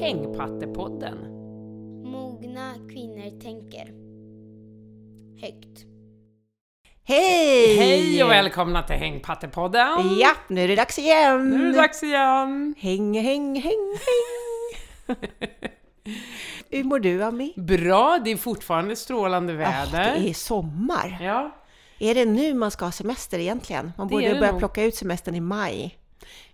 Hängpattepodden. Mogna kvinnor tänker. Högt. Hej! Hej och välkomna till Hängpattepodden! Ja, nu är det dags igen! Nu är det dags igen! Häng, häng, häng, häng! Hur mår du, Ami? Bra, det är fortfarande strålande Ah, väder. det är sommar. Ja, Är det nu man ska ha semester egentligen? Man Det borde börja nog. plocka ut semestern i maj.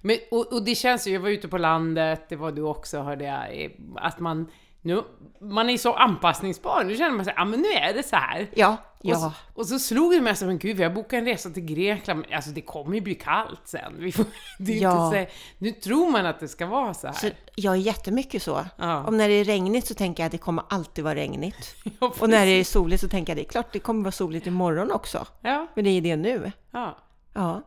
Men, och, och det känns ju, jag var ute på landet, det var du också hörde jag, att man nu, man är så anpassningsbar. Nu känner man sig, ja men nu är det så här. Ja, Och, så, ja. och så slog det mig som, men gud, vi har bokat en resa till Grekland, alltså det kommer ju bli kallt sen. Vi får, Ja. inte så, nu tror man att det ska vara så här. Så jag är jättemycket så. Ja. Om när det är regnigt så tänker jag att det kommer alltid vara regnigt. Ja, Och när det är soligt så tänker jag att det är klart det kommer vara soligt imorgon också. Ja, Men det är det nu. ja. Ja.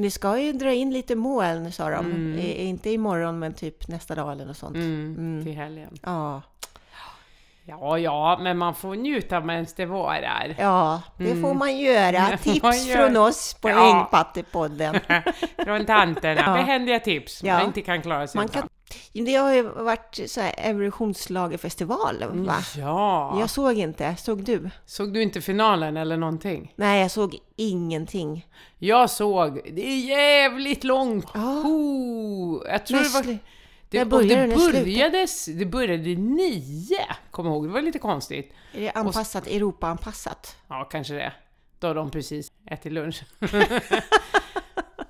Men det ska ju dra in lite moln, sa de. Mm. Eh, Inte imorgon, men typ nästa dag eller något sånt. Mm, till helgen. Ja. Ja, ja, men man får njuta medan det varar. Ja, det får man göra. Mm. Tips man göra. från oss på Ja. Ängpattepodden. Från tanterna. Ja. Behändiga tips Ja. man inte kan klara sig Man utan. kan, det har ju varit så här Eurovisionsschlagerfestival, va? Ja. Jag såg inte. Såg du? Såg du inte finalen eller någonting? Nej, jag såg ingenting. Jag såg, det är jävligt långt. Ja. Oh, jag tror Men det var... Det, när och började det börjades, det började nio, kom jag ihåg. Det var lite konstigt. Är det anpassat, Europa-anpassat? Ja, kanske det. Då har de precis ätit lunch.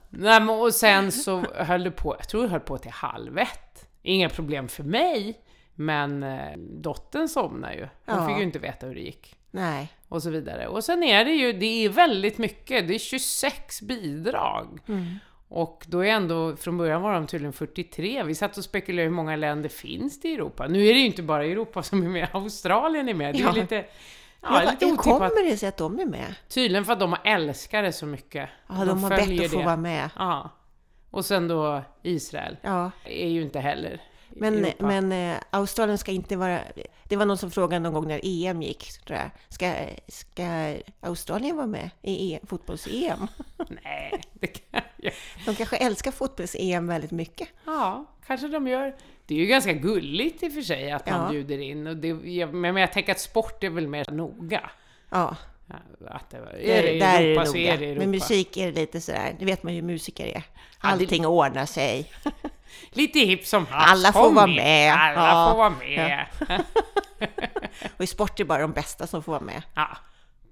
Nej, men och sen så höll det på, jag tror det höll på till halv ett. Inga problem för mig, men eh, dottern somnade ju. Hon Ja. fick ju inte veta hur det gick. Nej. Och så vidare. Och sen är det ju, det är väldigt mycket, det är 26 bidrag. Mm. Och då är ändå, från början var de tydligen 43. Vi satt och spekulerade hur många länder finns det i Europa. Nu är det ju inte bara Europa som är med, Australien är med. Det är Ja. lite, ja, Ja, lite hur kommer det sig att de är med? Tydligen för att de älskar det så mycket. Ja, de, har bett att få det. vara med. Ja. Och sen då Israel. Ja, Är ju inte heller men, Europa. men eh, Australien ska inte vara... Det var någon som frågade någon gång när EM gick, tror jag. Ska, ska Australien vara med i EM, fotbolls-EM? Nej, det kan jag. De kanske älskar fotbolls-EM väldigt mycket. Ja, kanske de gör. Det är ju ganska gulligt i och för sig att man Ja. bjuder in. Och det, men jag tänker att sport är väl mer noga. Ja, Att det, är där, det där Europa är så det är noga. det Europa. Men musik är det lite sådär, det vet man ju hur musiker är. det- Allting ordnar sig. Lite hipp som haps. Alla får Kom vara med. med. Alla Ja. får vara med. Och i sport är det bara de bästa som får vara med. Ja,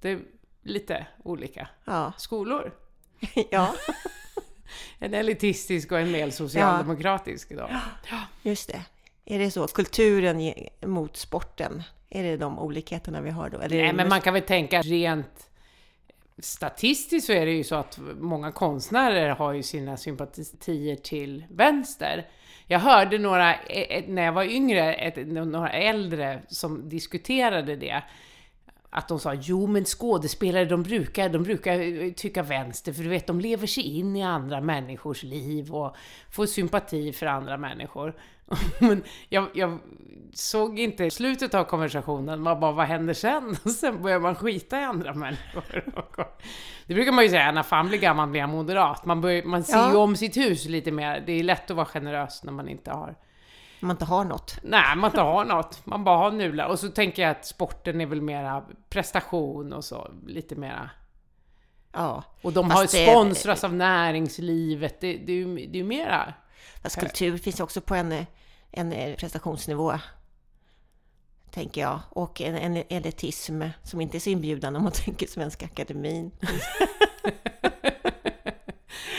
det är lite olika Ja, skolor. ja En elitistisk och en mer socialdemokratisk då. just det. Är det så? Kulturen mot sporten? Är det de olikheterna vi har då? Eller Nej, men man kan väl tänka rent statistiskt så är det ju så att många konstnärer har ju sina sympatier till vänster. Jag hörde några, eh, eh, när jag var yngre, några äldre som diskuterade det. Att de sa, jo men skådespelare de brukar, de brukar tycka vänster för du vet de lever sig in i andra människors liv och får sympati för andra människor. men jag, jag såg inte slutet av konversationen, man bara vad händer sen? Och sen börjar man skita i andra människor. Det brukar man ju säga, när fan blir gammal blir han moderat. Man, börjar, man ser Ja. ju om sitt hus lite mer. Det är lätt att vara generös när man inte har man inte har något? Nej, man inte har något. Man bara har nudlar. Och så tänker jag att sporten är väl mera prestation och så, lite mera. Ja. Och de Fast har det- sponsras av näringslivet. Det, det, är ju- det är ju mera... Fast kultur finns också på en, en prestationsnivå. Tänker jag. Och en, en elitism som inte är så inbjudande om man tänker Svenska Akademin.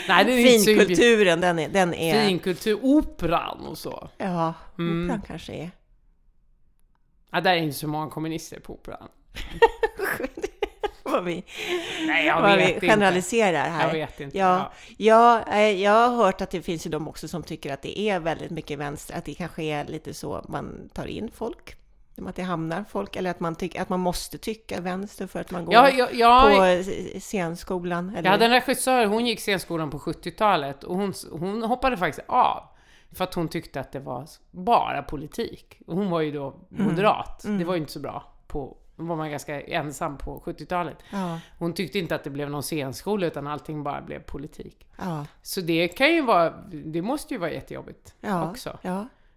Nej, det är Finkulturen, den är... Den är Finkultur, operan och så. Ja, Mm. operan kanske är... Ja, där är inte så många kommunister på operan. vad vi, Nej, jag vad vet vi inte. generaliserar här. Jag vet inte. Ja, ja, eh, jag har hört att det finns ju de också som tycker att det är väldigt mycket vänster, att det kanske är lite så man tar in folk. Att det hamnar folk, eller att man, tycker, att man måste tycka vänster för att man går Ja, ja, ja, på scenskolan. Eller? Jag hade en regissör, hon gick scenskolan på 70-talet och hon, hon hoppade faktiskt av. För att hon tyckte att det var bara politik. Och hon var ju då moderat. Det var ju inte så bra. På, var man ganska ensam på 70-talet. Ja, Hon tyckte inte att det blev någon scenskola utan allting bara blev politik. ja, Så det kan ju vara, det måste ju vara jättejobbigt ja, också.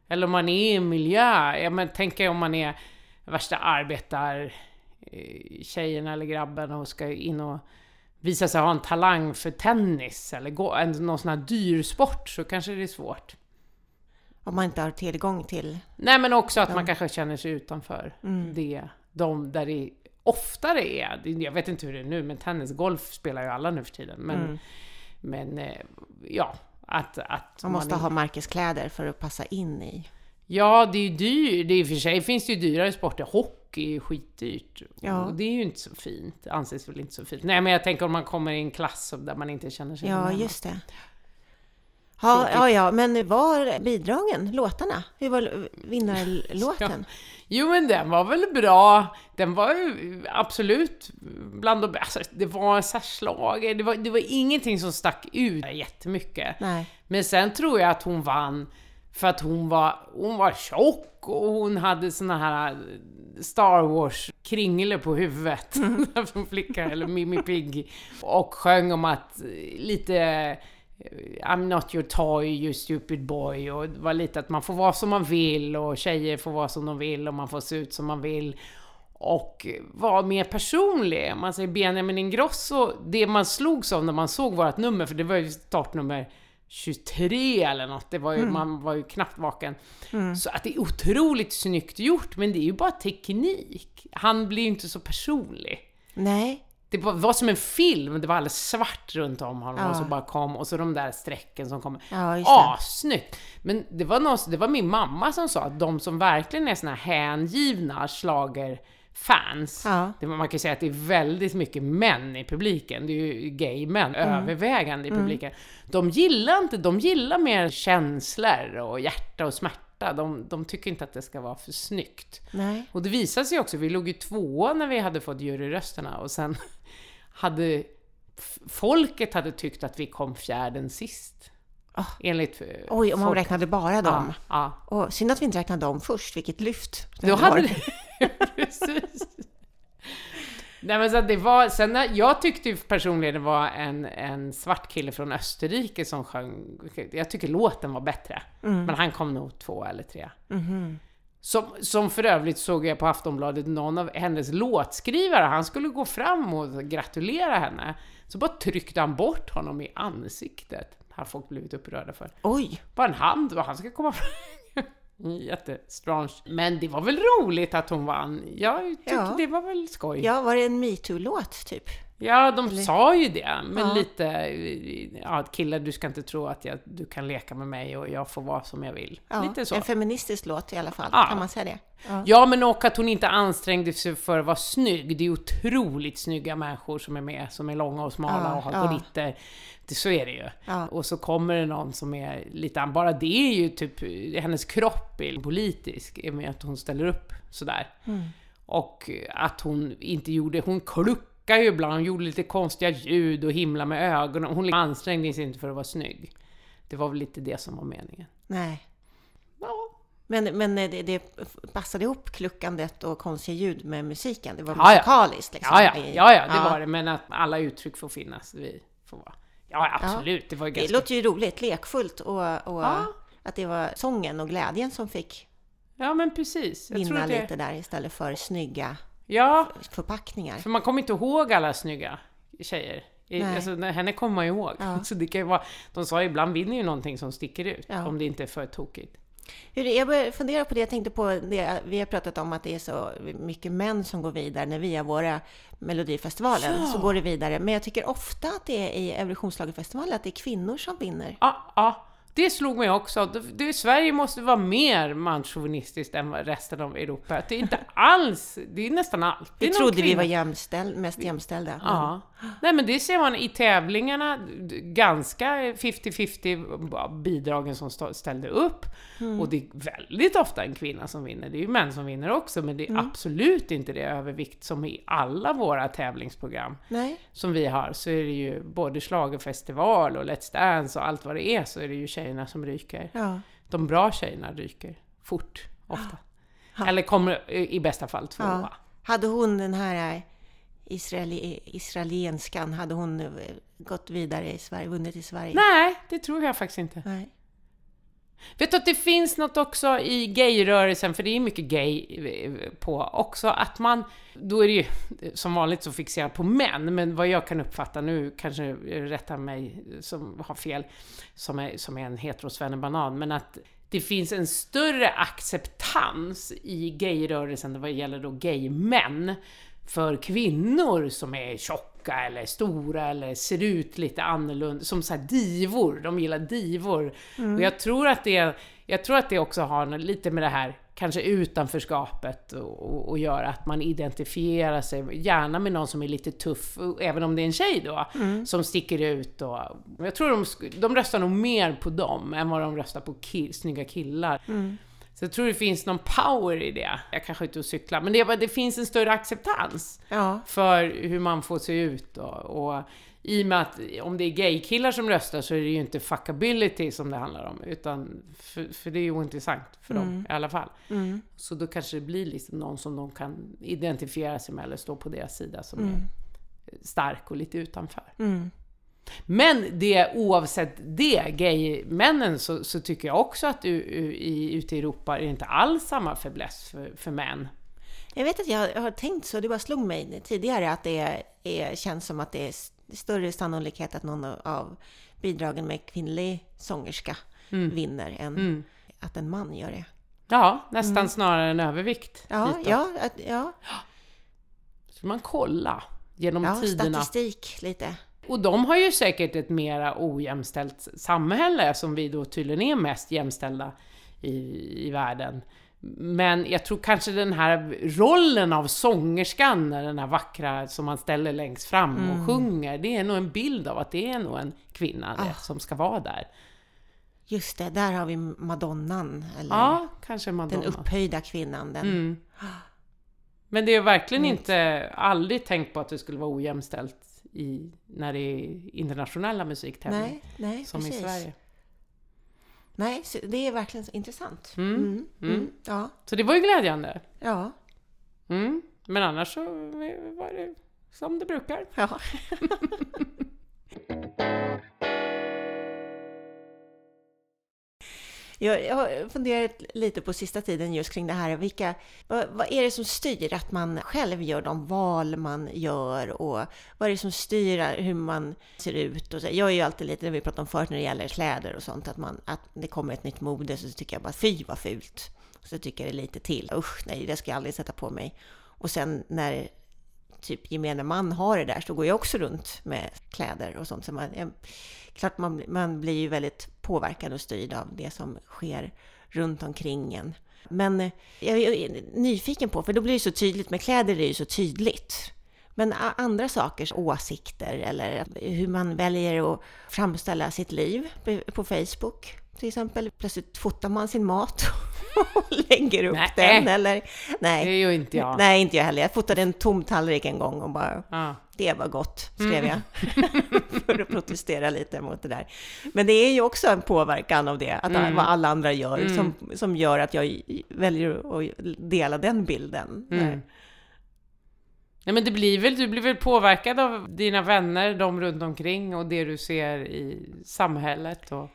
Eller om man är i en miljö, ja men tänk om man är värsta arbetar eh, tjejen eller grabben och ska in och visa sig ha en talang för tennis eller gå, en, någon sån här dyr sport så kanske det är svårt. Om man inte har tillgång till... Nej men också att Ja. man kanske känner sig utanför Mm. det, de där det oftare är. Jag vet inte hur det är nu, men tennis, golf spelar ju alla nu för tiden. Men, Mm. men eh, ja, att, att Man måste är- ha märkeskläder för att passa in i. Ja, det är ju dyrt. Det är i och för sig finns det ju dyrare sporter. Hockey är ju skitdyrt. Ja. Och det är ju inte så fint. Anses väl inte så fint. Nej, men jag tänker om man kommer i en klass där man inte känner sig Ja, just det. Ja, ja, ja, men var bidragen, låtarna? Hur var vinnarlåten? Jo, men den var väl bra. Den var ju absolut bland de bästa. Det var en schlager. Det var, det var ingenting som stack ut jättemycket. Nej. Men sen tror jag att hon vann för att hon var, hon var tjock och hon hade såna här Star Wars kringle på huvudet. Från flicka, eller Mimmi Pigg. Och sjöng om att eh, lite eh, I'm not your toy, you stupid boy. Och det var lite att man får vara som man vill och tjejer får vara som de vill och man får se ut som man vill. Och vara mer personlig. Man säger Benjamin Ingrosso, det man slogs av när man såg vårt nummer, för det var ju startnummer 23 eller något, det var ju, man var ju knappt vaken. Så att det är otroligt snyggt gjort, men det är ju bara teknik. Han blir ju inte så personlig. Nej. Det var, som en film, det var alldeles svart runt om honom Ja. och så bara kom, och så de där strecken som kom. Ja. Assnyggt! Men det var, någon, det var min mamma som sa att de som verkligen är såna här hängivna schlagerfans, Ja. det, man kan ju säga att det är väldigt mycket män i publiken, det är ju gay-män Mm. övervägande i publiken. De gillar inte, de gillar mer känslor och hjärta och smärta. De, de tycker inte att det ska vara för snyggt. Nej. Och det visade sig också, vi låg ju tvåa när vi hade fått juryrösterna och sen hade folket hade tyckt att vi kom fjärden sist. Ah. Enligt eh, Oj, om man folk. räknade bara dem. Ja, ja. Och synd att vi inte räknade dem först, vilket lyft. det Då hade det... Precis. Nej men så det var, sen jag tyckte personligen det var en, en svart kille från Österrike som sjöng, jag tycker låten var bättre. Mm. Men han kom nog två eller tre. Mhm. Som, som för övrigt såg jag på Aftonbladet, någon av hennes låtskrivare, han skulle gå fram och gratulera henne. Så bara tryckte han bort honom i ansiktet. Har folk blivit upprörda för. Oj! Bara en hand och han ska komma fram. Jättestrange. Men det var väl roligt att hon vann. Jag tyckte Ja. det var väl skoj. Ja, var det en metoo-låt typ? Ja, de Eller- sa ju det, men Ja. lite, ja, killar du ska inte tro att jag, du kan leka med mig och jag får vara som jag vill. Ja, lite så. En feministisk låt i alla fall, Ja. kan man säga det? Ja. Men och att hon inte ansträngde sig för att vara snygg. Det är otroligt snygga människor som är med, som är långa och smala och har ja. så är det ju. Ja. Och så kommer det någon som är lite, bara det är ju typ, hennes kropp är politisk, i och med att hon ställer upp sådär. Mm. Och att hon inte gjorde, hon kluckade ju ibland, hon gjorde lite konstiga ljud och himla med ögonen. Hon ansträngde sig inte för att vara snygg. Det var väl lite det som var meningen. Nej. Ja, Men, men det, det passade ihop kluckandet och konstiga ljud med musiken. Det var Ja, ja. musikaliskt liksom. Ja, ja, ja, ja, det var det. Men att alla uttryck får finnas. Vi får vara. Ja, absolut. Det var ju Det ganska... låter ju roligt, lekfullt och, och Ja. att det var sången och glädjen som fick Ja, men precis. Jag vinna att det... lite där istället för snygga Ja, förpackningar. för man kommer inte ihåg alla snygga tjejer. Nej. Alltså, henne kommer man ju ihåg. Ja. Så det kan ju vara... De sa ibland vinner ju någonting som sticker ut. Ja. Om det inte är för tokigt. Hur, jag började fundera på det, jag tänkte på det, vi har pratat om att det är så mycket män som går vidare när vi har våra Melodifestivalen, Ja. så går det vidare. Men jag tycker ofta att det är i Eurovisionsschlagerfestivalen att det är kvinnor som vinner. Ja, ja. Det slog mig också. Det, det, Sverige måste vara mer manschauvinistiskt än resten av Europa. Det är inte alls... Det är nästan allt. Det Vi trodde vi kvinna- var jämställ, mest jämställda. men- Ja. Nej men det ser man i tävlingarna, ganska 50-50 bidragen som ställde upp. Mm. Och det är väldigt ofta en kvinna som vinner. Det är ju män som vinner också, men det är Mm. absolut inte det övervikt som i alla våra tävlingsprogram Nej, som vi har. Så är det ju både schlagerfestival och Let's Dance och allt vad det är, så är det ju tjejerna som ryker. ja. De bra tjejerna ryker fort, ofta. Ja. Eller kommer i bästa fall tvåa. Ja. Hade hon den här eh, israeli, israelienskan, hade hon eh, gått vidare i Sverige, vunnit i Sverige? Nej, det tror jag faktiskt inte. Nej. Vet du att det finns något också i gayrörelsen, för det är mycket gay eh, på också, att man, då är det ju eh, som vanligt så fixerat på män, men vad jag kan uppfatta nu, kanske rätta mig som har fel, som är, som är en heterosvennebanan, men att det finns en större acceptans i gayrörelsen vad gäller då gaymän för kvinnor som är tjocka eller stora eller ser ut lite annorlunda, som så divor, de gillar divor. Mm. Och jag tror att det, jag tror att det också har lite med det här kanske utanförskapet och, och göra att man identifierar sig, gärna med någon som är lite tuff, även om det är en tjej då, Mm. som sticker ut. Och, jag tror de, de röstar nog mer på dem än vad de röstar på ki, snygga killar. Mm. Så jag tror det finns någon power i det. Jag kanske är ute och cyklar, men det, det finns en större acceptans Ja, för hur man får se ut. Och, och i och med att om det är gaykillar som röstar så är det ju inte fuckability som det handlar om, utan för, för det är ju ointressant för dem Mm. i alla fall. mm. Så då kanske det blir liksom någon som de kan identifiera sig med eller stå på deras sida som Mm. är stark och lite utanför. Mm. Men det, oavsett det, gaymännen, så, så tycker jag också att u, u, i, ute i Europa är det inte alls samma fäbless för, för män. Jag vet att jag har tänkt så, det bara slog mig tidigare att det är, är, känns som att det är större sannolikhet att någon av bidragen med kvinnlig sångerska vinner än Mm. att en man gör det. Ja, nästan snarare en övervikt. Ja, ja, ja, Så man kolla genom ja tiderna. statistik lite. Och de har ju säkert ett mera ojämställt samhälle som vi då tydligen är mest jämställda i, i världen. Men jag tror kanske den här rollen av sångerskan, den här vackra som man ställer längst fram Mm. och sjunger, det är nog en bild av att det är nog en kvinna det, Ah. som ska vara där. Just det, där har vi Madonnan, eller Ja, kanske den Madonna. upphöjda kvinnan. Den. Mm. Men det är verkligen Mm. inte, aldrig tänkt på att det skulle vara ojämställt i, när det är internationella musiktävlingar. Nej, nej, Som precis. i Sverige. Nej, det är verkligen intressant. Mm. Mm. Mm. Mm. Ja, Så det var ju glädjande. ja, Mm. Men annars så var det som det brukar. ja. Jag, har funderat lite på sista tiden just kring det här. Vilka, vad, vad är det som styr att man själv gör de val man gör och vad är det som styr hur man ser ut? Och så. Jag är ju alltid lite, det vi pratade om förut när det gäller kläder och sånt, att, man, att det kommer ett nytt mode så tycker jag bara fy vad fult. Så tycker jag det lite till. Usch, nej, det ska jag aldrig sätta på mig. Och sen när typ gemene man har det där så går jag också runt med kläder och sånt. Så man, jag, klart man, man blir ju väldigt påverkad och styrd av det som sker runt omkring en. Men eh, jag är nyfiken på, för då blir det så tydligt, med kläder är det ju så tydligt. Men andra sakers åsikter eller hur man väljer att framställa sitt liv på Facebook till exempel. Plötsligt fotar man sin mat och lägger upp Nej. den eller... Nej. Det ju inte jag. Nej, inte jag heller. Jag fotade en tom tallrik en gång och bara, Ja. det var gott, skrev Mm. jag. För att protestera lite mot det där. Men det är ju också en påverkan av det, att Mm. vad alla andra gör, Mm. som, som gör att jag väljer att dela den bilden. Mm. Nej men det blir väl, du blir väl påverkad av dina vänner, de runt omkring och det du ser i samhället och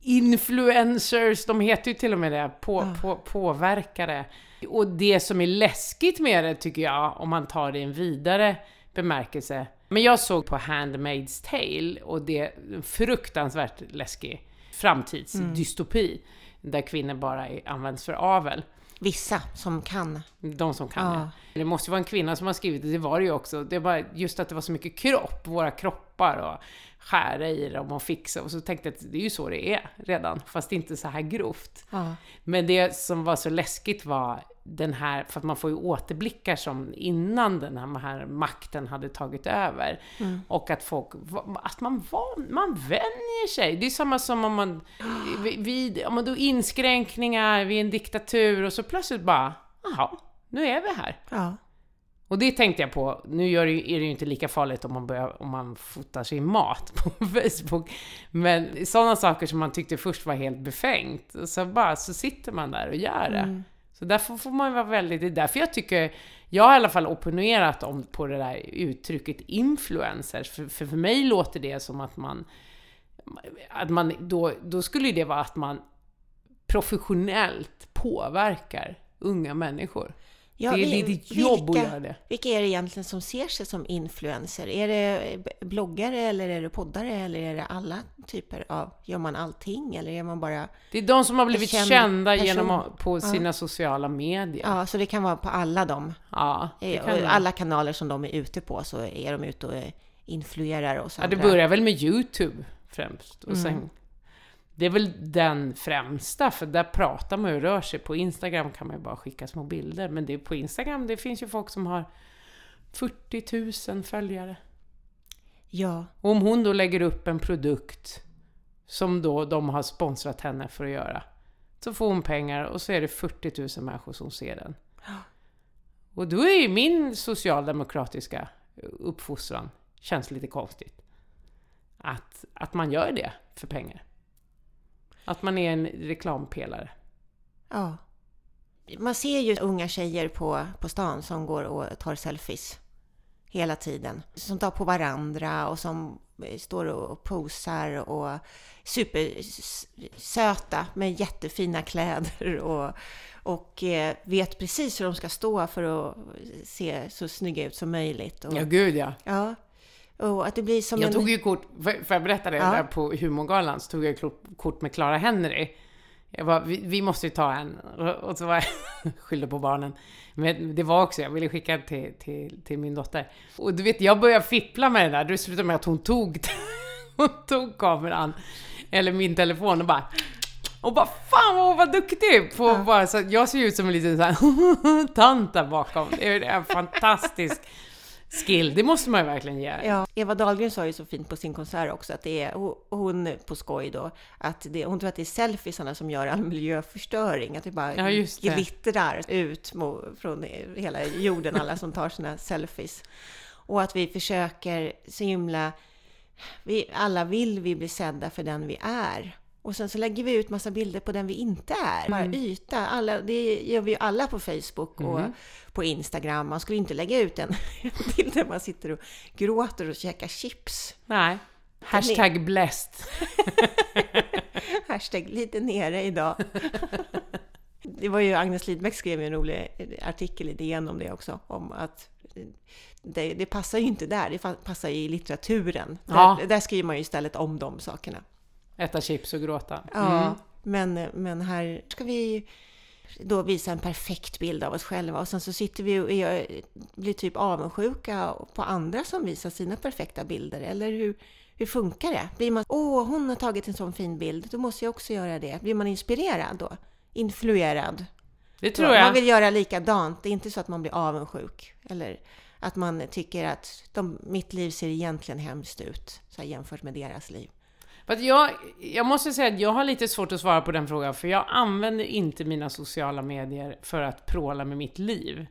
influencers, de heter ju till och med det, på, Ja. på, påverkare. Och det som är läskigt med det tycker jag, om man tar det i en vidare bemärkelse. Men jag såg på Handmaid's Tale och det är en fruktansvärt läskig framtidsdystopi där kvinnor bara är, används för avel. Vissa som kan. De som kan Ja. det. Det måste vara en kvinna som har skrivit det, det var det ju också. Det var just att det var så mycket kropp, våra kroppar och skära i dem och fixa. Och så tänkte jag att det är ju så det är redan, fast inte så här grovt. Ja. Men det som var så läskigt var den här, för att man får ju återblickar som innan den här, här makten hade tagit över. Mm. Och att folk, att man, var, man vänjer sig. Det är samma som om man, vid, om man då inskränkningar vid en diktatur och så plötsligt bara, jaha, nu är vi här. Ja. Och det tänkte jag på, nu är det ju inte lika farligt om man, börjar, om man fotar sin mat på Facebook, men sådana saker som man tyckte först var helt befängt, så bara så sitter man där och gör det. Mm. Så därför får man vara väldigt, det är därför jag tycker, jag har i alla fall opponerat om på det där uttrycket influencers, för, för, för mig låter det som att man, att man då, då skulle det vara att man professionellt påverkar unga människor. Ja, det, vi- det är ditt jobb vilka- att göra det. Vilka är det egentligen som ser sig som influencer? Är det bloggare eller är det poddare eller är det alla typer av... Gör man allting eller är man bara... Det är de som har blivit känd kända person. genom på sina sociala medier. Ja, Ja, så det kan vara på alla dem. det Eh, kan och alla kanaler som de är ute på så är de ute och influerar oss Ja, det börjar väl med Youtube främst. Och Mm. sen, det är väl den främsta, för där pratar man ju och rör sig. På Instagram kan man ju bara skicka små bilder. Men det är på Instagram, det finns ju folk som har 40 000 följare. Ja, Och om hon då lägger upp en produkt som då de har sponsrat henne för att göra, så får hon pengar och så är det 40 000 människor som ser den. Och då är ju min socialdemokratiska uppfostran, känns lite konstigt. Att, att man gör det för pengar. Att man är en reklampelare. ja. Man ser ju unga tjejer på, på stan som går och tar selfies hela tiden. Som tar på varandra och som eh, står och posar och supersöta med jättefina kläder och, och eh, vet precis hur de ska stå för att se så snygga ut som möjligt. Och, Ja, gud ja. ja. Och att det blir som Jag en... tog ju kort, får jag berätta det? Ja. Där på humorgalan så tog jag kort- med Clara Henry. Jag bara, vi, vi måste ju ta en. Och, så var jag, skyllde på barnen. Men det var också, jag ville skicka till, till, till min dotter. Och du vet, jag började fippla med det där. Det slutade med att hon tog, hon tog kameran, eller min telefon och bara och bara fan vad hon var duktig! På bara, så jag ser ut som en liten så här tant där bakom. Det är en fantastisk skill. Det måste man ju verkligen ge. Ja, Eva Dahlgren sa ju så fint på sin konsert också att det är ho- hon på skoj då, att det, hon tror att det är selfiesarna som gör all miljöförstöring, att det bara Ja, det. glittrar ut från hela jorden, alla som tar sina selfies. Och att vi försöker så himla, vi, alla vill vi bli sedda för den vi är. Och sen så lägger vi ut massa bilder på den vi inte är. Bara Mm. yta. Alla, det gör vi ju alla på Facebook och Mhm. på Instagram. Man skulle inte lägga ut en bild där man sitter och gråter och käkar chips. Nej. Hashtag blessed. Hashtag lite nere idag. Det var ju Agnes Lidbeck skrev ju en rolig artikel i DN om det också. Om att det, det passar ju inte där, det passar i litteraturen. Ja. Där, där skriver man ju istället om de sakerna. Äta chips och gråta. Ja, Mm. men, men här ska vi då visa en perfekt bild av oss själva och sen så sitter vi och är, blir typ avundsjuka på andra som visar sina perfekta bilder. Eller hur, hur funkar det? Blir man åh, hon har tagit en sån fin bild, då måste jag också göra det. Blir man inspirerad då? Influerad? Det tror Man jag. vill göra likadant. Det är inte så att man blir avundsjuk. Eller att man tycker att de, mitt liv ser egentligen hemskt ut så jämfört med deras liv. But jag, jag måste säga att jag har lite svårt att svara på den frågan, för jag använder inte mina sociala medier för att pråla med mitt liv.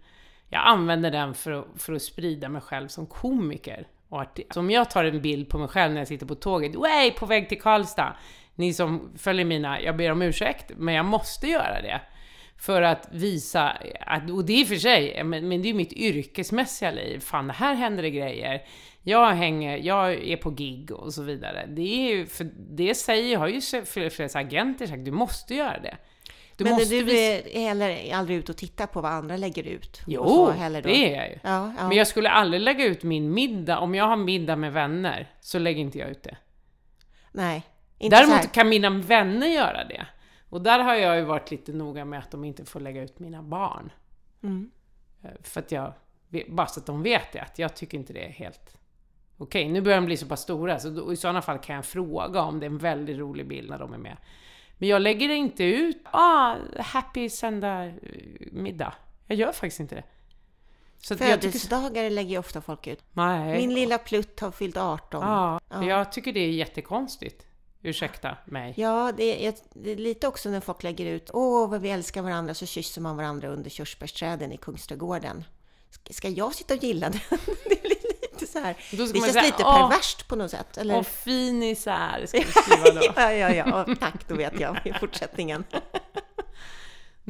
Jag använder den för att, för att sprida mig själv som komiker. Och så om jag tar en bild på mig själv när jag sitter på tåget, way, på väg till Karlstad. Ni som följer mina, jag ber om ursäkt, men jag måste göra det. För att visa, att, och det är i och för sig, men, men det är mitt yrkesmässiga liv. Fan, här händer det grejer. Jag hänger, jag är på gig och så vidare. Det är ju, för det säger, har ju flera, flera agenter sagt, du måste göra det. Du men måste du är heller aldrig ute och tittar på vad andra lägger ut? Jo, det är jag ju. Ja, ja. Men jag skulle aldrig lägga ut min middag, om jag har middag med vänner, så lägger inte jag ut det. Nej. Inte. Däremot kan mina vänner göra det. Och där har jag ju varit lite noga med att de inte får lägga ut mina barn. Mm. Eh, För att jag, bara så att de vet det, att jag tycker inte det är helt okej. Nu börjar de bli så pass stora, så då, i sådana fall kan jag fråga om det är en väldigt rolig bild när de är med. Men jag lägger inte ut, ah, happy söndag eh, middag. Jag gör faktiskt inte det. Så jag tycker, Födelsedagar lägger ju ofta folk ut. nej. Min lilla plutt har fyllt 18. Ja, Ja. jag tycker det är jättekonstigt. Ursäkta mig. Ja, det är, det är lite också när folk lägger ut Åh, vad vi älskar varandra, så kysser man varandra under körsbärsträden i Kungsträdgården. Ska- jag sitta och gilla det? Det blir lite så här. Då Det känns säga, lite "Åh, perverst på något sätt. Eller? Åh, fin isär, ska du skriva då. ja, ja, ja. Och tack, då vet jag i fortsättningen.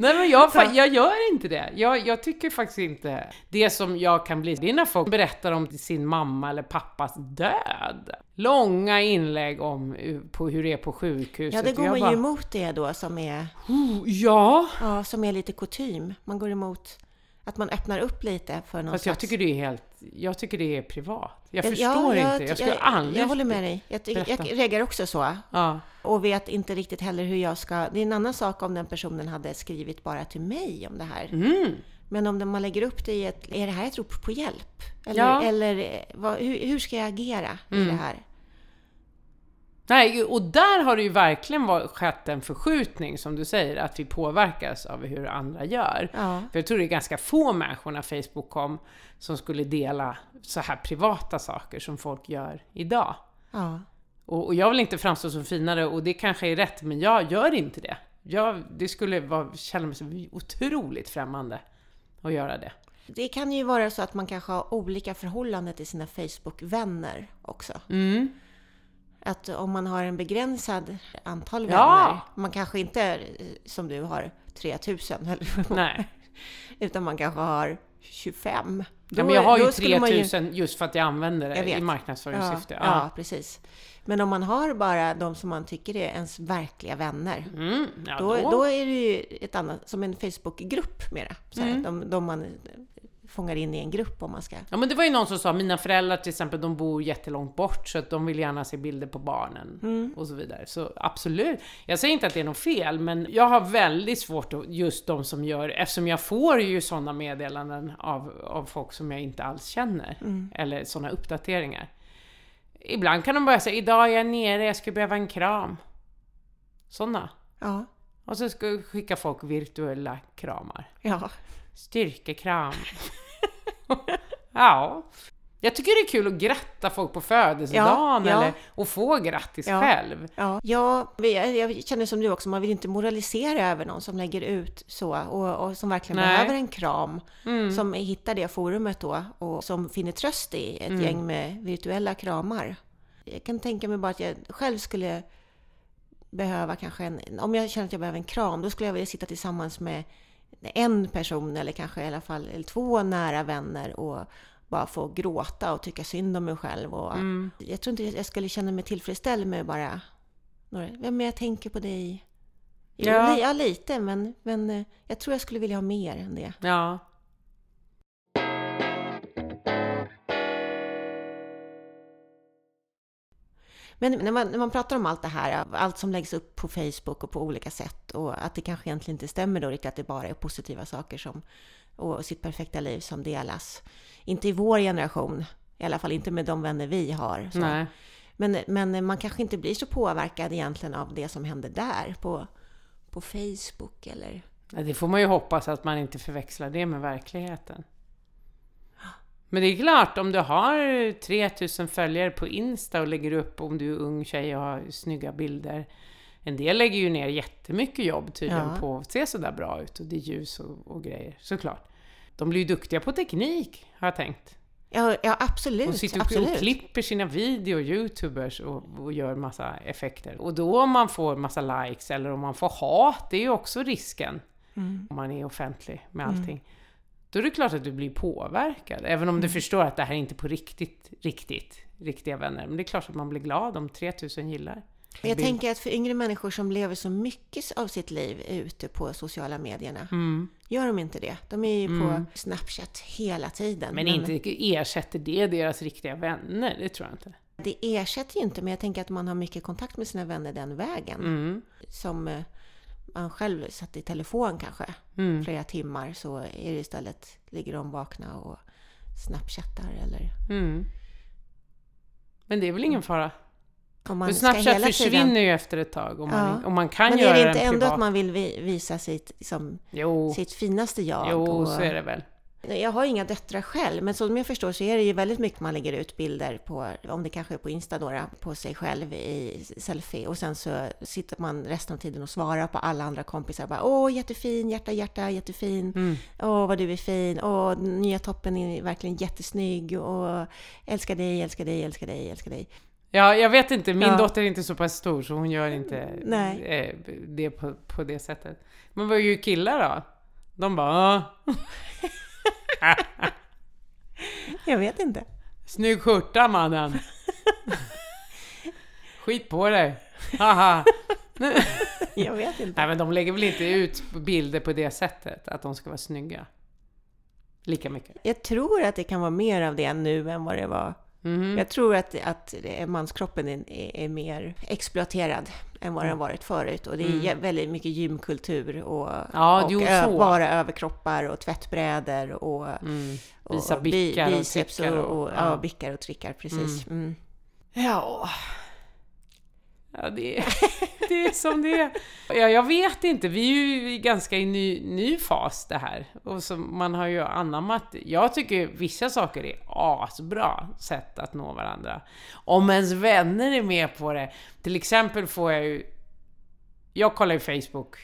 Nej men jag, jag gör inte det. Jag, jag tycker faktiskt inte... Det som jag kan bli, det är när folk berättar om sin mamma eller pappas död. Långa inlägg om på hur det är på sjukhuset. Ja, det går man bara, ju emot det då som är, "Oh, Ja! ja, som är lite kutym. Man går emot att man öppnar upp lite för någon Fast jag slags... tycker det är helt... Jag tycker det är privat. Jag Ja, förstår jag- inte. Jag skulle jag, aldrig... Jag håller med dig. Jag, jag reagerar också så. Ja. Och vet inte riktigt heller hur jag ska... Det är en annan sak om den personen hade skrivit bara till mig om det här. Mm. Men om man lägger upp det i ett... Är det här ett rop på hjälp? Eller, Ja. eller eh, vad, hur, hur ska jag agera i Mm. det här? Nej, och där har det ju verkligen varit- skett en förskjutning, som du säger, att vi påverkas av hur andra gör. Ja. För jag tror det är ganska få människor när Facebook kom som skulle dela så här privata saker som folk gör idag. Ja. Och, och jag vill inte framstå som finare, och det kanske är rätt, men jag gör inte det. Jag, det skulle vara, känna mig som otroligt främmande att göra det. Det kan ju vara så att man kanske har olika förhållanden till sina Facebook-vänner också. Mm. Att om man har en begränsad antal vänner, Ja. man kanske inte som du har 3000, eller, Nej. utan man kanske har 25. ja, men jag har ju då skulle man 3000 just för att jag använder Jag det vet. i Ja, marknadsföringssyfte. ja, precis. Men om man har bara de som man tycker är ens verkliga vänner, Mm, ja, då, då är det ju ett annat, som en Facebookgrupp mera. Så här, Mm. de, de man fångar in i en grupp om man ska... Ja men det var ju någon som sa, mina föräldrar till exempel, de bor jättelångt bort så att de vill gärna se bilder på barnen Mm. och så vidare. Så absolut, jag säger inte att det är något fel, men jag har väldigt svårt att, just de som gör, eftersom jag får ju sådana meddelanden av, av folk som jag inte alls känner, Mm. eller sådana uppdateringar. Ibland kan de bara säga, idag är jag nere, jag skulle behöva en kram. Sådana. Ja, Och så ska skicka folk virtuella kramar. ja. Styrkekram. ja. Jag tycker det är kul att gratta folk på födelsedagen Ja, ja. eller och få grattis Ja. själv. Ja, ja jag, jag känner som du också, man vill inte moralisera över någon som lägger ut så och, och som verkligen Nej. behöver en kram. Mm. Som hittar det forumet då och som finner tröst i ett Mm. gäng med virtuella kramar. Jag kan tänka mig bara att jag själv skulle behöva kanske en, om jag känner att jag behöver en kram, då skulle jag vilja sitta tillsammans med en person eller kanske i alla fall två nära vänner och bara få gråta och tycka synd om mig själv. Och Mm. Jag tror inte jag skulle känna mig tillfredsställd med bara några, men jag tänker på dig. Jo, Ja. ja lite, men, men eh, jag tror jag skulle vilja ha mer än det. Ja. Men när man, när man pratar om allt det här, allt som läggs upp på Facebook och på olika sätt och att det kanske egentligen inte stämmer då riktigt att det bara är positiva saker som, och sitt perfekta liv som delas. Inte i vår generation, i alla fall inte med de vänner vi har. Men, men man kanske inte blir så påverkad egentligen av det som händer där på, på Facebook eller... Ja, Det får man ju hoppas att man inte förväxlar det med verkligheten. Men det är klart, om du har 3000 följare på Insta och lägger upp om du är ung tjej och har snygga bilder. En del lägger ju ner jättemycket jobb tydligen Ja. på att se sådär bra ut och det är ljus och, och grejer, såklart. De blir ju duktiga på teknik, har jag tänkt. Ja, ja De absolut. sitter och, absolut. och klipper sina videor, youtubers, och, och gör massa effekter. Och då om man får massa likes eller om man får hat, det är ju också risken. Mm. Om man är offentlig med allting. Då är det klart att du blir påverkad. Även om du förstår att det här är inte på riktigt, riktigt, riktiga vänner. Men det är klart att man blir glad om 3000 gillar. Jag Bild. tänker att för yngre människor som lever så mycket av sitt liv ute på sociala medierna, Mm. gör de inte det? De är ju Mm. på Snapchat hela tiden. Men inte ersätter det deras riktiga vänner, det tror jag inte. Det ersätter ju inte, men jag tänker att man har mycket kontakt med sina vänner den vägen. Mm. Som eh, man själv satt i telefon kanske Mm. flera timmar så är det istället, ligger de vakna och snapchattar eller Mm. Men det är väl ingen fara? om man För Snapchat försvinner tiden... ju efter ett tag om, man, Ja. om man kan Men göra är det den inte ändå privat. att man vill vi- visa sitt, som, Jo, sitt finaste jag? jo och- så är det väl. Jag har inga döttrar själv, men som jag förstår så är det ju väldigt mycket man lägger ut bilder på, om det kanske är på Insta då, på sig själv i selfie och sen så sitter man resten av tiden och svarar på alla andra kompisar bara åh jättefin, hjärta, hjärta, jättefin, Mm. åh vad du är fin, åh nya toppen är verkligen jättesnygg och älskar dig, älskar dig, älskar dig, älskar dig. Ja, jag vet inte, min Ja. dotter är inte så pass stor så hon gör inte Nej. eh, det på, på det sättet. Men vad gör killar då? De bara "Ah, Jag vet inte. Snygg skjorta mannen! Skit på dig! Haha! Jag vet inte. Nej men de lägger väl inte ut bilder på det sättet, att de ska vara snygga? Lika mycket. Jag tror att det kan vara mer av det nu än vad det var. Mhm. Jag tror att, att manskroppen är, är, mer exploaterad än vad den har varit förut. Och det är jä- väldigt mycket gymkultur och, Mm. Ja, och jo, ö- bara överkroppar och tvättbrädor och, Mm. och Visa och bi- bickar och biceps trickar och, och- och, ja. ja, bickar och trickar, precis. Mm. Ja. Ja, det är, det är som det är. Ja, jag vet inte, vi är ju i ganska i ny, ny fas det här. Och så man har ju anammat, jag tycker vissa saker är asbra sätt att nå varandra. Om ens vänner är med på det. Till exempel får jag ju, jag kollar ju Facebook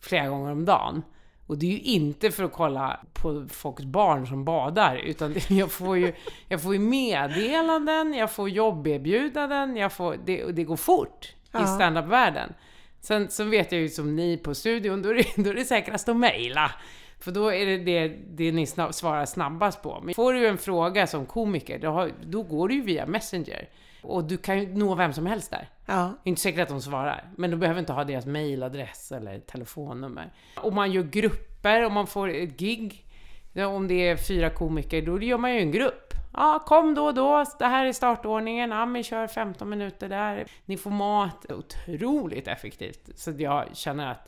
flera gånger om dagen. Och det är ju inte för att kolla på folks barn som badar, utan jag, får ju, jag får ju meddelanden, jag får jobberbjudanden, jag får, det, och det går fort i Ja. standup-världen. Sen, sen vet jag ju som ni på studion, då är det, då är det säkrast att mejla. För då är det det, det ni snabb, svarar snabbast på. Men får du en fråga som komiker, då, har, då går du ju via Messenger. Och du kan ju nå vem som helst där. Ja, inte säkert att de svarar, men du behöver inte ha deras mailadress eller telefonnummer. Om man gör grupper, om man får ett gig, om det är fyra komiker, då gör man ju en grupp. Ja, kom då och då, det här är startordningen, ja men kör 15 minuter där, ni får mat. Otroligt effektivt. Så jag känner att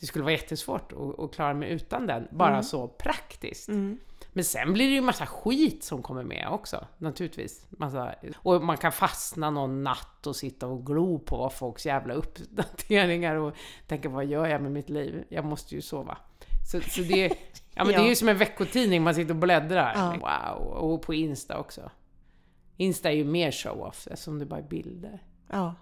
det skulle vara jättesvårt att, att klara mig utan den, bara så praktiskt. Men sen blir det ju massa skit som kommer med också, naturligtvis. Massa, och man kan fastna någon natt och sitta och glo på folks jävla uppdateringar och tänka vad gör jag med mitt liv? Jag måste ju sova. Så, så det, ja, men det är ju Ja. som en veckotidning, man sitter och bläddrar. Ja. Wow! Och på Insta också. Insta är ju mer show-off eftersom det bara är bilder. ja.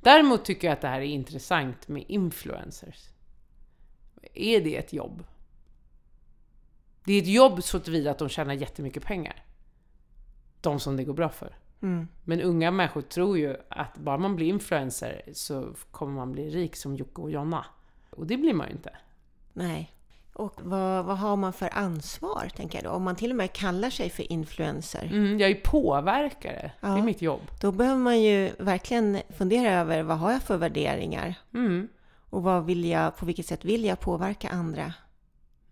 Däremot tycker jag att det här är intressant med influencers. Är det ett jobb? Det är ett jobb så tillvida att de tjänar jättemycket pengar. De som det går bra för. Mm. Men unga människor tror ju att bara man blir influencer så kommer man bli rik som Jocke och Jonna. Och det blir man ju inte. Nej. Och vad, vad har man för ansvar, tänker jag då? Om man till och med kallar sig för influencer, Mm, jag är påverkare. Det är Ja. mitt jobb. då behöver man ju verkligen fundera över vad har jag för värderingar? Mm. Och vad vill jag, på vilket sätt vill jag påverka andra?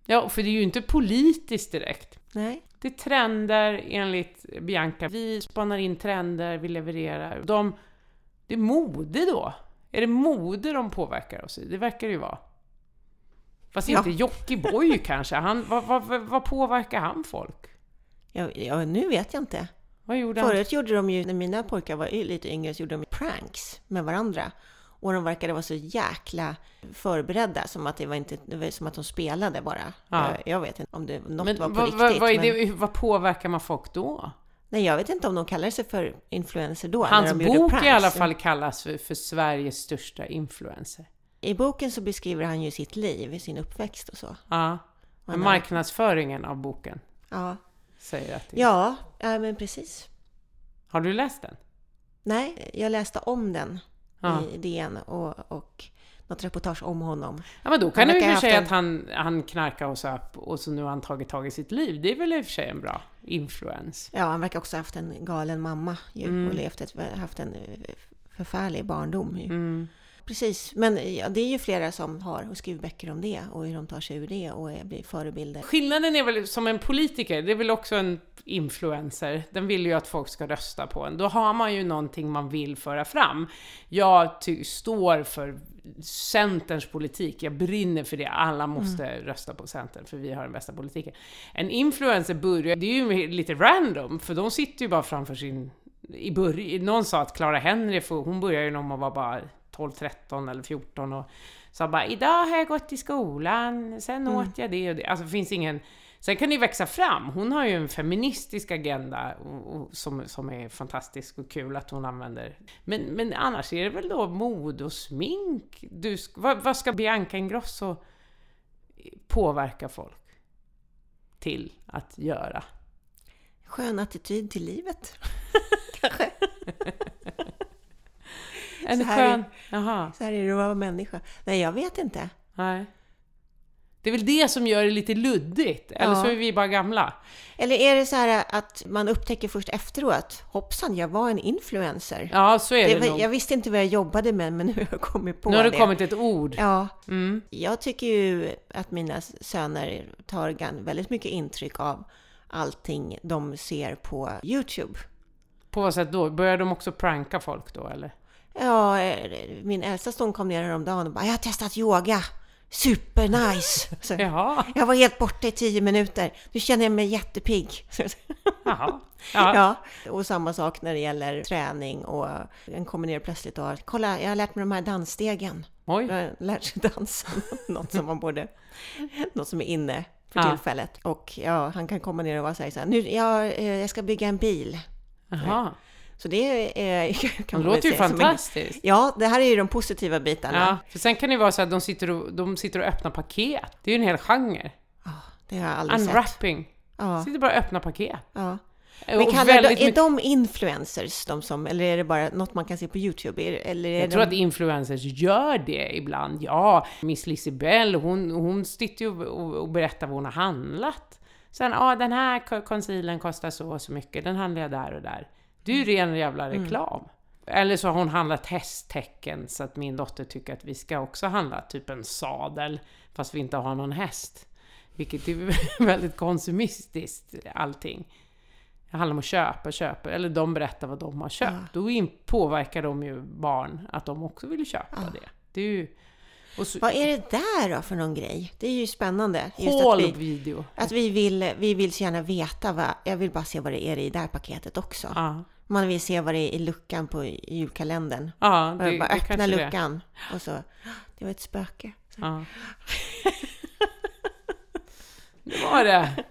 Ja, för det är ju inte politiskt direkt. Nej. Det är trender enligt Bianca. Vi spanar in trender, vi levererar. De, det är mode då. Är det mode de påverkar oss i? Det verkar det ju vara. Fast Ja. inte Jockiboi kanske. Han, vad, vad, vad, påverkar han folk? Ja, ja, nu vet jag inte. Vad gjorde han? Förut gjorde de ju, när mina pojkar var lite yngre, så gjorde de pranks med varandra. Och de verkade vara så jäkla förberedda, som att det var, inte, det var som att de spelade bara. Ja. Jag, jag vet inte om det, något Men var på vad, riktigt. vad, är men, det, vad påverkar man folk då? nej, jag vet inte om de kallade sig för influencer då. Hans bok i alla fall kallas för, för Sveriges största influencer. I boken så beskriver han ju sitt liv, sin uppväxt och så. Ja. Men marknadsföringen av boken Ja, säger att det ja, ja men precis. Har du läst den? Nej, jag läste om den Ja. i DN och, och något reportage om honom. Ja men då kan du verkar för sig att han, han knarkar och söp och så nu har han tagit tag i sitt liv. Det är väl i och för sig en bra influens. Ja, han verkar också ha haft en galen mamma ju, Mm. och levt ett, haft en eh, förfärlig barndom. Ju. Mm. Precis, men ja, det är ju flera som har och skriver böcker om det och hur de tar sig ur det och är, blir förebilder. Skillnaden är väl som en politiker, det är väl också en influencer. Den vill ju att folk ska rösta på en. Då har man ju någonting man vill föra fram. Jag står för Centerns politik, jag brinner för det. Alla måste rösta på Centern för vi har den bästa politiken. En influencer börjar, det är ju lite random, för de sitter ju bara framför sin... I början, någon sa att Clara Henry, hon började ju när hon var bara 12, 13 eller 14 och sa bara idag har jag gått i skolan, sen åt jag det och det. Alltså det finns ingen... Sen kan det ju växa fram. Hon har ju en feministisk agenda och, och, som, som är fantastisk och kul att hon använder. Men, men annars är det väl då mode och smink? Du, vad, vad ska Bianca Ingrosso påverka folk? till att göra. Skön attityd till livet. Kanske. En Så här skön... Jaha, Så här är det att vara människa. Nej, jag vet inte. nej. Det är väl det som gör det lite luddigt, eller Ja. så är vi bara gamla. Eller är det så här att man upptäcker först efteråt, hoppsan, jag var en influencer. Ja, så är det, Det nog. jag visste inte vad jag jobbade med, men nu har jag kommit på Nu har det det. kommit ett ord. Ja, Mm. jag tycker ju att mina söner tar väldigt mycket intryck av allting de ser på Youtube. På vad sätt då? Börjar de också pranka folk då, eller? Ja, eh, min äldsta son kom ner häromdagen och bara, jag har testat yoga. Supernice! Så, Jaha, jag var helt borta i tio minuter. Nu känner jag mig jättepigg. jaha. Ja. Ja, och samma sak när det gäller träning och en kommer ner plötsligt och kolla, jag har lärt mig de här dansstegen. Oj. Jag har lärt sig dansa, något som man borde, något som är inne för Ja. tillfället. Och ja, han kan komma ner och vara så här, så här nu, jag, eh, jag ska bygga en bil. Jaha. Så det är, kan Det man låter ju en- fantastiskt. Ja, det här är ju de positiva bitarna. Ja, för sen kan det vara så att de sitter och, de sitter och öppnar paket. Det är ju en hel genre. Ja, det har jag aldrig sett. Unwrapping. Ja, Sitter bara och öppnar paket. ja. Men väldigt är mycket- de influencers, de som, eller är det bara något man kan se på Youtube? Är- Eller är Jag de... tror att influencers gör det ibland. Ja, Miss Lisibell, hon, hon sitter ju och, och berättar vad hon har handlat. Sen, ja den här co- concealern kostar så och så mycket, den handlar jag där och där. Det är ju ren jävla reklam. Eller så har hon handlat hästtecken så att min dotter tycker att vi ska också handla typ en sadel fast vi inte har någon häst. Vilket är väldigt konsumistiskt allting. Det handlar om att köpa, köpa, eller de berättar vad de har köpt. Ja. Då påverkar de ju barn att de också vill köpa det. Det är ju... Och så, Vad är det där då för någon grej? Det är ju spännande. Just att vi, Haul-video. att vi vill, vi vill så gärna veta vad, jag vill bara se vad det är i det där paketet också. Ja, Man vill se vad det är i luckan på julkalendern. ja det, bara det öppna kanske det. luckan och så, det var ett spöke. Ja. Det var det.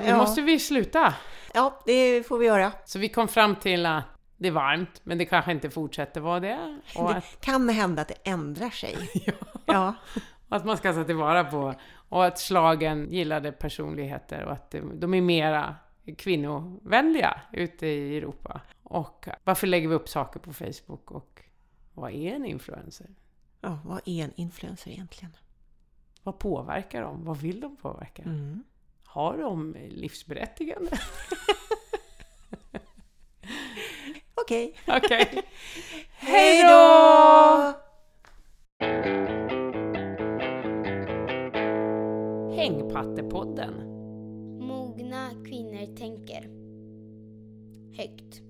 Nu Ja. måste vi sluta. Ja, det får vi göra. Så vi kom fram till att det är varmt, men det kanske inte fortsätter vara det. Och att, Det kan hända att det ändrar sig. Ja, att man ska ta tillvara på. Och att slagen gillade personligheter och att de- de är mera kvinnovänliga ute i Europa. Och varför lägger vi upp saker på Facebook och vad är en influencer? ja vad är en influencer egentligen? Vad påverkar de? Vad vill de påverka? Mm. Har de livsberättigande? Okej. Okej. Hej då! Hängpattepodden. Mogna kvinnor tänker. Högt.